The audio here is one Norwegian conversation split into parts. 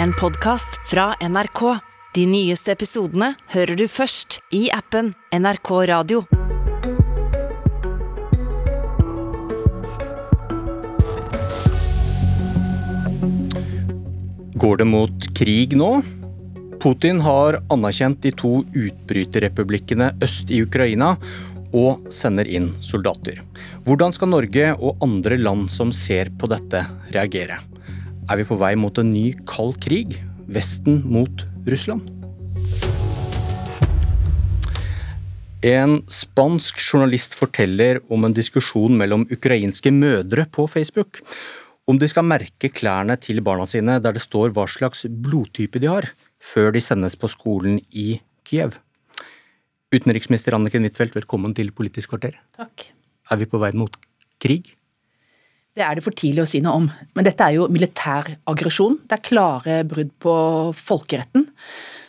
en podkast fra NRK. De nyeste episodene hører du først i appen NRK Radio. Går det mot krig nå? Putin har anerkjent de to utbryterrepublikkene øst i Ukraina og sender inn soldater. Hvordan skal Norge og andre land som ser på dette, reagere? Er vi på vei mot en ny kald krig? Vesten mot Russland? En spansk journalist forteller om en diskusjon mellom ukrainske mødre på Facebook om de skal merke klærne til barna sine der det står hva slags blodtype de har, før de sendes på skolen i Kiev. Utenriksminister Anniken Huitfeldt, velkommen til Politisk kvarter. Takk. Er vi på vei mot krig? Det er det for tidlig å si noe om. Men dette er jo militær aggresjon. Det er klare brudd på folkeretten.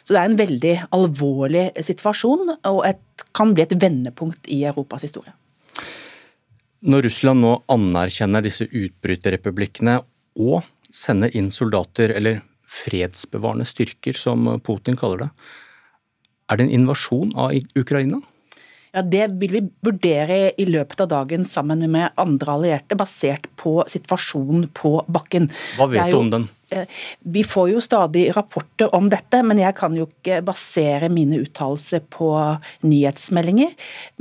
Så det er en veldig alvorlig situasjon, og et, kan bli et vendepunkt i Europas historie. Når Russland nå anerkjenner disse utbryterrepublikkene og sender inn soldater, eller fredsbevarende styrker, som Putin kaller det, er det en invasjon av Ukraina? Ja, Det vil vi vurdere i løpet av dagen sammen med andre allierte, basert på situasjonen på bakken. Hva vet du om den? Eh, vi får jo stadig rapporter om dette, men jeg kan jo ikke basere mine uttalelser på nyhetsmeldinger.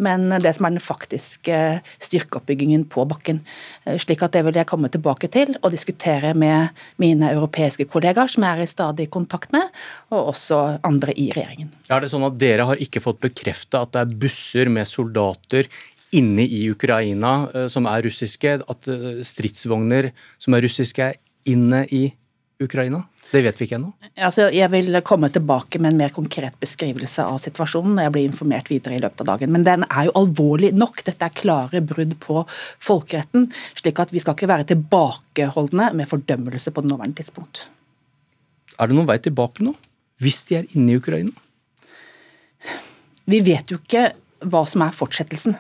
Men det som er den faktiske styrkeoppbyggingen på bakken. Eh, slik at det vil jeg komme tilbake til og diskutere med mine europeiske kollegaer, som jeg er i stadig kontakt med, og også andre i regjeringen. Er det sånn at dere har ikke fått bekrefta at det er busser med soldater inne i Ukraina eh, som er russiske, at stridsvogner som er russiske er inne i Ukraina? Ukraina? Det vet vi ikke ennå. Altså, jeg vil komme tilbake med en mer konkret beskrivelse av situasjonen når jeg blir informert videre i løpet av dagen. Men den er jo alvorlig nok. Dette er klare brudd på folkeretten. slik at vi skal ikke være tilbakeholdne med fordømmelse på det nåværende tidspunkt. Er det noen vei tilbake nå, hvis de er inne i Ukraina? Vi vet jo ikke hva som er fortsettelsen.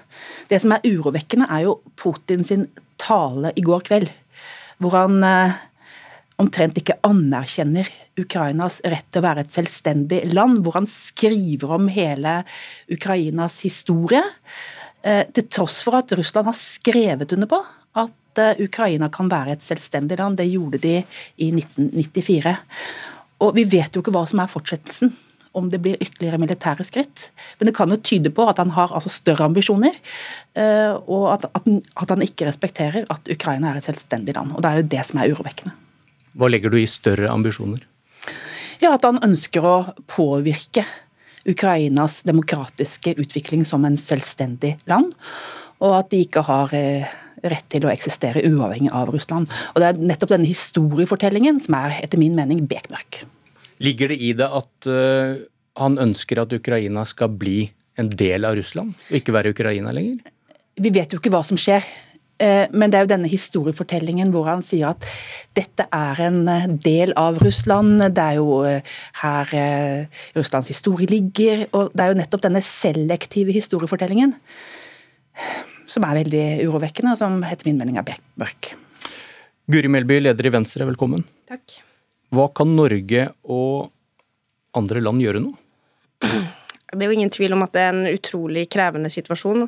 Det som er urovekkende, er jo Putin sin tale i går kveld, hvor han eh, omtrent ikke anerkjenner Ukrainas rett til å være et selvstendig land, hvor han skriver om hele Ukrainas historie, eh, til tross for at Russland har skrevet under på at eh, Ukraina kan være et selvstendig land. Det gjorde de i 1994. Og vi vet jo ikke hva som er fortsettelsen om det blir ytterligere militære skritt. Men det kan jo tyde på at han har altså større ambisjoner, og og at, at, han ikke respekterer at Ukraina er et selvstendig land. Og Det er jo det som er urovekkende. Hva legger du i større ambisjoner? Ja, At han ønsker å påvirke Ukrainas demokratiske utvikling som en selvstendig land. Og at de ikke har eh, rett til å eksistere uavhengig av Russland. Og Det er nettopp denne historiefortellingen som er etter min mening bekmørk. Ligger det i det at uh, han ønsker at Ukraina skal bli en del av Russland, og ikke være Ukraina lenger? Vi vet jo ikke hva som skjer. Eh, men det er jo denne historiefortellingen hvor han sier at dette er en eh, del av Russland. Det er jo eh, her Russlands historie ligger. Og det er jo nettopp denne selektive historiefortellingen som er veldig urovekkende, og som etter min mening er mørk. Guri Melby, leder i Venstre, velkommen. Takk. Hva kan Norge og andre land gjøre nå? Det er jo ingen tvil om at det er en utrolig krevende situasjon.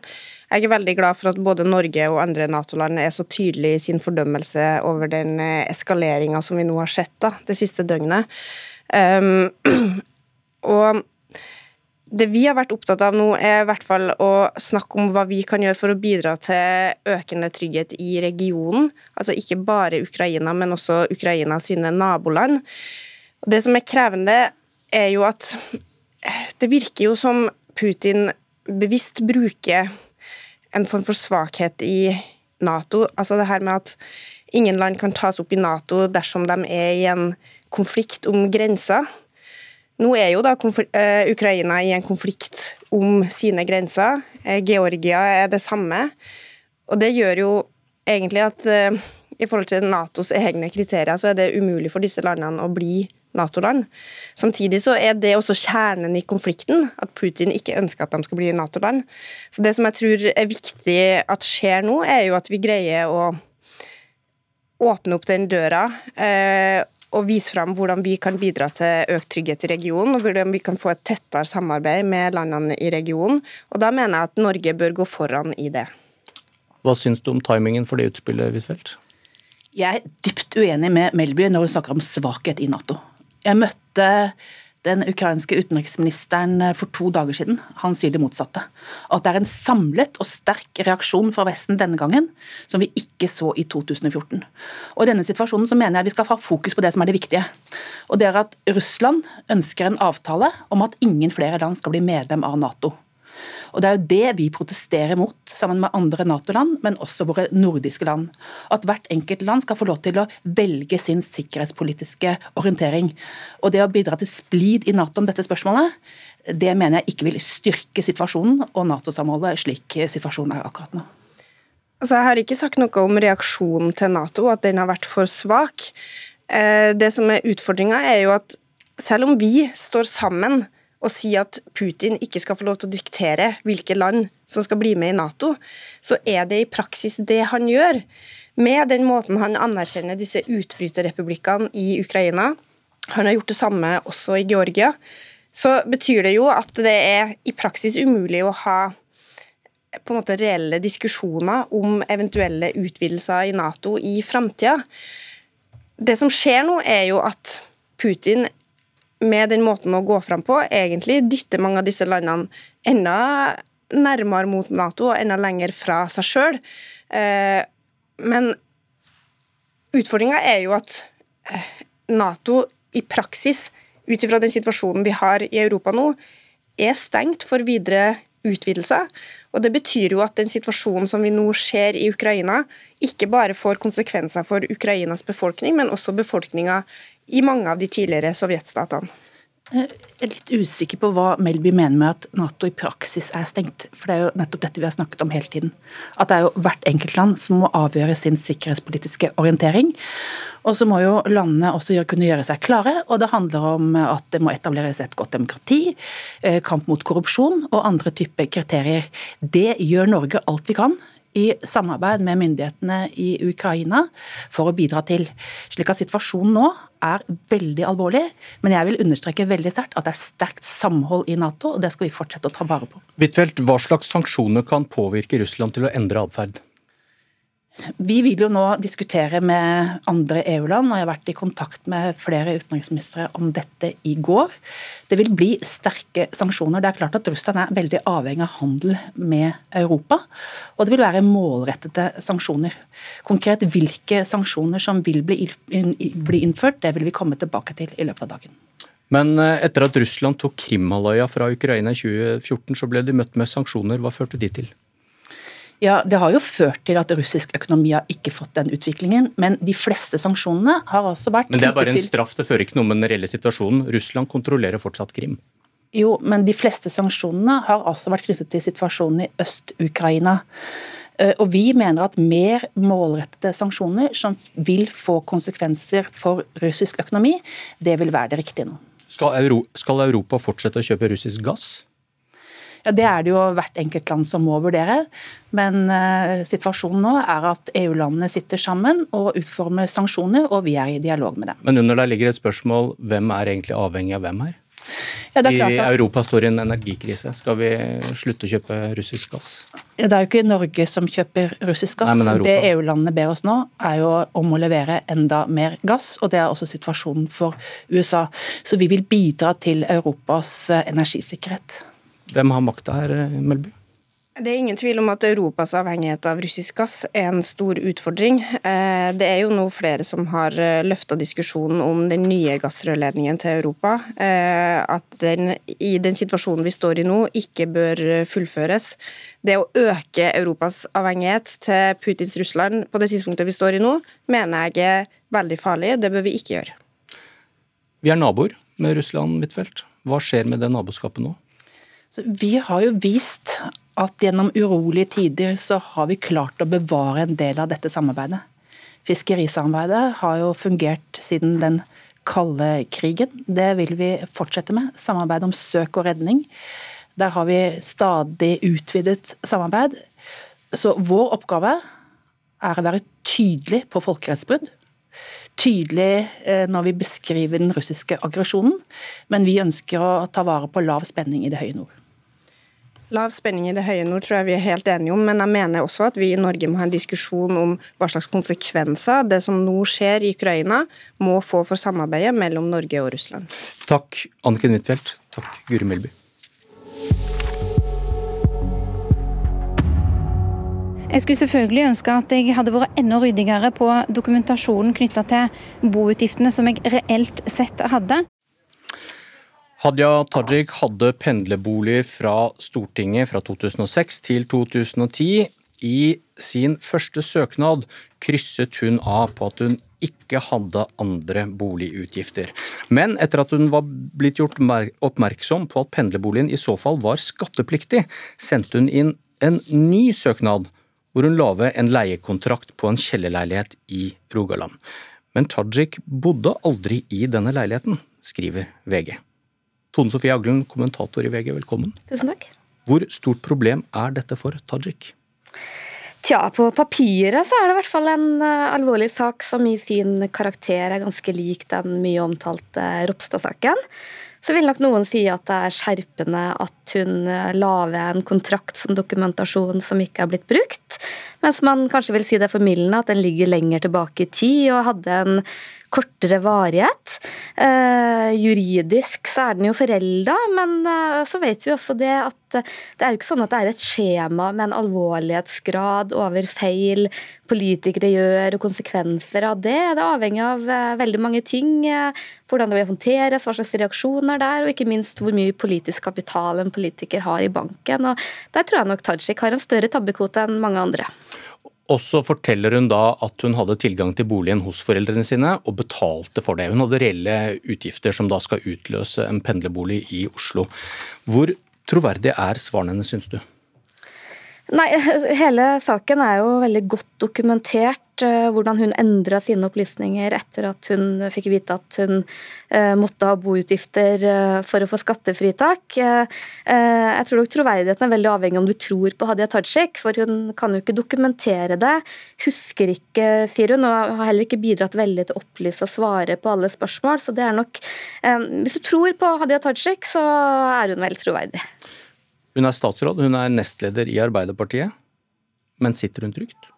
Jeg er veldig glad for at både Norge og andre Nato-land er så tydelige i sin fordømmelse over den eh, eskaleringa som vi nå har sett da, det siste døgnet. Um, og det vi har vært opptatt av nå, er i hvert fall å snakke om hva vi kan gjøre for å bidra til økende trygghet i regionen. Altså ikke bare Ukraina, men også Ukraina sine naboland. Det som er krevende, er jo at det virker jo som Putin bevisst bruker en form for svakhet i Nato. Altså det her med at ingen land kan tas opp i Nato dersom de er i en konflikt om grenser. Nå er jo da eh, Ukraina i en konflikt om sine grenser. Eh, Georgia er det samme. Og det gjør jo egentlig at eh, i forhold til Natos egne kriterier, så er det umulig for disse landene å bli Nato-land. Samtidig så er det også kjernen i konflikten, at Putin ikke ønsker at de skal bli Nato-land. Så Det som jeg tror er viktig at skjer nå, er jo at vi greier å åpne opp den døra. Eh, og vise fram hvordan vi kan bidra til økt trygghet i regionen, og hvordan vi kan få et tettere samarbeid med landene i regionen. Og Da mener jeg at Norge bør gå foran i det. Hva syns du om timingen for det utspillet, Huitfeldt? Jeg er dypt uenig med Melby når hun snakker om svakhet i Nato. Jeg møtte den ukrainske utenriksministeren for to dager siden. Han sier det motsatte. At det er en samlet og sterk reaksjon fra Vesten denne gangen, som vi ikke så i 2014. Og I denne situasjonen så mener jeg vi skal ha fokus på det som er det viktige. Og det er at Russland ønsker en avtale om at ingen flere land skal bli medlem av Nato. Og Det er jo det vi protesterer mot, sammen med andre Nato-land, men også våre nordiske land. At hvert enkelt land skal få lov til å velge sin sikkerhetspolitiske orientering. Og Det å bidra til splid i Nato om dette spørsmålet, det mener jeg ikke vil styrke situasjonen og Nato-samholdet slik situasjonen er akkurat nå. Altså, jeg har ikke sagt noe om reaksjonen til Nato, at den har vært for svak. Eh, det som er Utfordringa er jo at selv om vi står sammen å si at Putin ikke skal få lov til å diktere hvilke land som skal bli med i Nato, så er det i praksis det han gjør. Med den måten han anerkjenner disse utbryterrepublikkene i Ukraina, han har gjort det samme også i Georgia, så betyr det jo at det er i praksis umulig å ha på en måte reelle diskusjoner om eventuelle utvidelser i Nato i framtida. Det som skjer nå, er jo at Putin med den måten å gå fram på, egentlig dytter mange av disse landene enda nærmere mot Nato og enda lenger fra seg sjøl. Eh, men utfordringa er jo at eh, Nato i praksis, ut ifra den situasjonen vi har i Europa nå, er stengt for videre utvidelser. Og Det betyr jo at den situasjonen som vi nå ser i Ukraina, ikke bare får konsekvenser for Ukrainas befolkning, men også befolkninga i mange av de tidligere sovjetstatene. Jeg er litt usikker på hva Melby mener med at Nato i praksis er stengt. For det er jo nettopp dette vi har snakket om hele tiden. At det er jo hvert enkeltland som må avgjøre sin sikkerhetspolitiske orientering. Og så må jo landene også kunne gjøre seg klare, og det handler om at det må etableres et godt demokrati, eh, kamp mot korrupsjon og andre typer kriterier. Det gjør Norge alt vi kan i samarbeid med myndighetene i Ukraina for å bidra til. Slik at situasjonen nå er veldig alvorlig, men jeg vil understreke veldig sterkt at det er sterkt samhold i Nato, og det skal vi fortsette å ta vare på. Huitfeldt, hva slags sanksjoner kan påvirke Russland til å endre atferd? Vi vil jo nå diskutere med andre EU-land, og jeg har vært i kontakt med flere utenriksministre om dette i går. Det vil bli sterke sanksjoner. Det er klart at Russland er veldig avhengig av handel med Europa, og det vil være målrettede sanksjoner. Konkret hvilke sanksjoner som vil bli innført, det vil vi komme tilbake til i løpet av dagen. Men eh, etter at Russland tok Krimhalvøya fra Ukraina i 2014, så ble de møtt med sanksjoner. Hva førte de til? Ja, Det har jo ført til at russisk økonomi har ikke fått den utviklingen. Men de fleste sanksjonene har altså vært Men det er bare en straff, det fører ikke noe med den reelle situasjonen. Russland kontrollerer fortsatt Krim. Jo, men de fleste sanksjonene har altså vært knyttet til situasjonen i Øst-Ukraina. Eh, og vi mener at mer målrettede sanksjoner som vil få konsekvenser for russisk økonomi, det vil være det riktige nå. Skal, Euro skal Europa fortsette å kjøpe russisk gass? Ja, Det er det jo hvert enkelt land som må vurdere. Men uh, situasjonen nå er at EU-landene sitter sammen og utformer sanksjoner, og vi er i dialog med dem. Men under der ligger et spørsmål hvem er egentlig avhengig av hvem her? Ja, I at... Europa står i en energikrise. Skal vi slutte å kjøpe russisk gass? Ja, det er jo ikke Norge som kjøper russisk gass. Nei, det EU-landene ber oss nå, er jo om å levere enda mer gass. Og det er også situasjonen for USA. Så vi vil bidra til Europas eh, energisikkerhet. Hvem har makta her, eh, Melby? Det er ingen tvil om at Europas avhengighet av russisk gass er en stor utfordring. Eh, det er jo nå flere som har eh, løfta diskusjonen om den nye gassrørledningen til Europa. At den, i den situasjonen vi står i nå, ikke bør fullføres. Det å øke Europas avhengighet til Putins Russland på det tidspunktet vi står i nå, mener jeg er veldig farlig. Det bør vi ikke gjøre. Vi er naboer med Russland, Huitfeldt. Hva skjer med det naboskapet nå? Vi har jo vist at gjennom urolige tider så har vi klart å bevare en del av dette samarbeidet. Fiskerisamarbeidet har jo fungert siden den kalde krigen. Det vil vi fortsette med. Samarbeid om søk og redning. Der har vi stadig utvidet samarbeid. Så vår oppgave er å være tydelig på folkerettsbrudd. tydelig eh, når vi beskriver den russiske aggresjonen, men vi ønsker å ta vare på lav spenning i det høye nord. Lav spenning i det høye nord tror jeg vi er helt enige om, men jeg mener også at vi i Norge må ha en diskusjon om hva slags konsekvenser det som nå skjer i Ukraina, må få for samarbeidet mellom Norge og Russland. Takk, Anniken Huitfeldt. Takk, Guri Melby. Jeg skulle selvfølgelig ønske at jeg hadde vært enda ryddigere på dokumentasjonen knytta til boutgiftene som jeg reelt sett hadde. Hadia Tajik hadde pendlerboliger fra Stortinget fra 2006 til 2010. I sin første søknad krysset hun av på at hun ikke hadde andre boligutgifter. Men etter at hun var blitt gjort oppmerksom på at pendlerboligen i så fall var skattepliktig, sendte hun inn en ny søknad hvor hun la en leiekontrakt på en kjellerleilighet i Rogaland. Men Tajik bodde aldri i denne leiligheten, skriver VG. Tone Sofie Aglen, kommentator i VG, velkommen. Tusen takk. Hvor stort problem er dette for Tajik? Tja, på papiret så er det i hvert fall en uh, alvorlig sak som i sin karakter er ganske lik den mye omtalte Ropstad-saken så vil nok noen si at det er skjerpende at hun eh, la ved en kontrakt som dokumentasjon som ikke er blitt brukt, mens man kanskje vil si det er formildende at den ligger lenger tilbake i tid og hadde en kortere varighet. Eh, juridisk så er den jo forelda, men eh, så vet vi også det at eh, det er jo ikke sånn at det er et skjema med en alvorlighetsgrad over feil politikere gjør og konsekvenser av det. Det er avhengig av veldig mange ting. Hvordan det vil håndteres, hva slags reaksjoner det er, og ikke minst hvor mye politisk kapital en politiker har i banken. Og Der tror jeg nok Tajik har en større tabbekvote enn mange andre. Og så forteller hun da at hun hadde tilgang til boligen hos foreldrene sine og betalte for det. Hun hadde reelle utgifter som da skal utløse en pendlerbolig i Oslo. Hvor troverdig er svarene hennes, syns du? Nei, hele saken er jo veldig godt dokumentert. Eh, hvordan hun endra sine opplysninger etter at hun fikk vite at hun eh, måtte ha boutgifter eh, for å få skattefritak. Jeg tror nok troverdigheten er veldig avhengig om du tror på Hadia Tajik, for hun kan jo ikke dokumentere det. Husker ikke, sier hun, og har heller ikke bidratt veldig til å opplyse og svare på alle spørsmål. Så det er nok Hvis du tror på Hadia Tajik, så er hun vel troverdig. Hun er statsråd, hun er nestleder i Arbeiderpartiet. Men sitter hun trygt?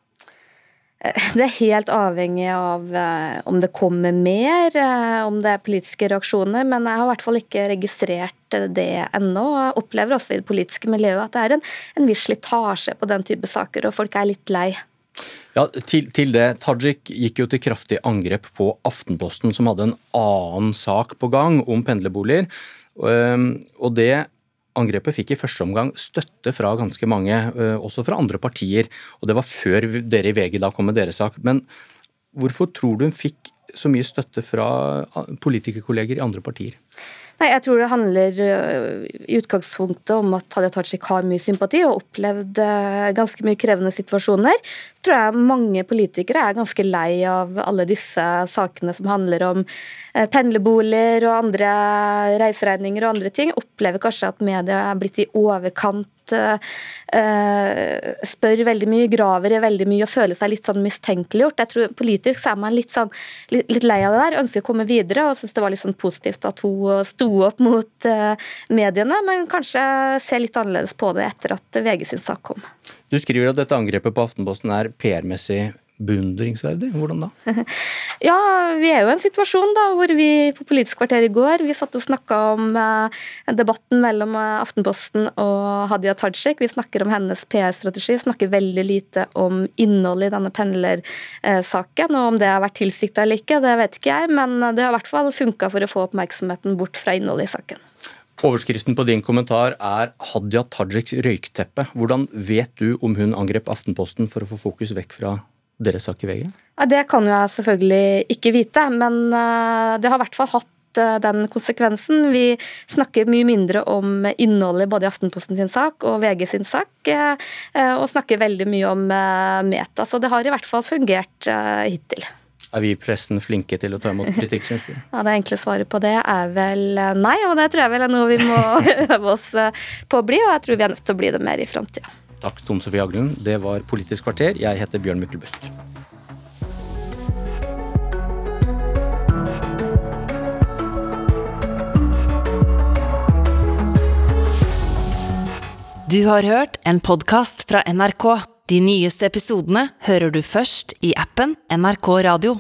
Det er helt avhengig av eh, om det kommer mer, eh, om det er politiske reaksjoner. Men jeg har i hvert fall ikke registrert det ennå. Jeg opplever også i det politiske miljøet at det er en, en viss slitasje på den type saker, og folk er litt lei. Ja, til, til, det. Tajik gikk jo til kraftig angrep på Aftenposten, som hadde en annen sak på gang om pendlerboliger. Og det Angrepet fikk i første omgang støtte fra ganske mange, eh, også fra andre partier. og Det var før dere i VG da kom med deres sak. Men hvorfor tror du hun fikk så mye støtte fra politikerkolleger i andre partier? Nei, Jeg tror det handler øh, i utgangspunktet om at Hadia Tajik har mye sympati og opplevd øh, ganske mye krevende situasjoner. Jeg tror jeg mange politikere er ganske lei av alle disse sakene som handler om øh, pendlerboliger og andre reiseregninger og andre ting. Opplever kanskje at media er blitt i overkant uh, spør veldig mye, graver i veldig mye og føler seg litt sånn mistenkeliggjort. Jeg tror Politisk så er man litt, sånn, litt, litt lei av det der, ønsker å komme videre og syns det var litt sånn positivt at hun sto opp mot uh, mediene, men kanskje ser litt annerledes på det etter at VG sin sak kom. Du skriver at dette angrepet på Aftenposten er PR-messig beundringsverdig. Hvordan da? Ja, vi er jo i en situasjon da, hvor vi på Politisk kvarter i går vi satt og snakka om eh, debatten mellom eh, Aftenposten og Hadia Tajik. Vi snakker om hennes PR-strategi, snakker veldig lite om innholdet i denne pendlersaken. Og om det har vært tilsikta eller ikke, det vet ikke jeg, men det har i hvert fall funka for å få oppmerksomheten bort fra innholdet i saken. Overskriften på din kommentar er 'Hadia Tajiks røykteppe'. Hvordan vet du om hun angrep Aftenposten for å få fokus vekk fra deres sak i VG? Ja, det kan jeg selvfølgelig ikke vite, men eh, det har i hvert fall hatt eh, den konsekvensen. Vi snakker mye mindre om innholdet både i Aftenposten sin sak og VG sin sak, eh, og snakker veldig mye om meta. Så det har i hvert fall fungert hittil. Er vi i pressen flinke til å ta imot kritikk, syns du? Ja, Det enkle svaret på det er vel nei, og det tror jeg vel er noe vi må øve oss på å bli, og jeg tror vi er nødt til å bli det mer i framtida. Takk, Tone Sofie Aglen. Det var Politisk kvarter. Jeg heter Bjørn Myklebust. Du har hørt en podkast fra NRK. De nyeste episodene hører du først i appen NRK Radio.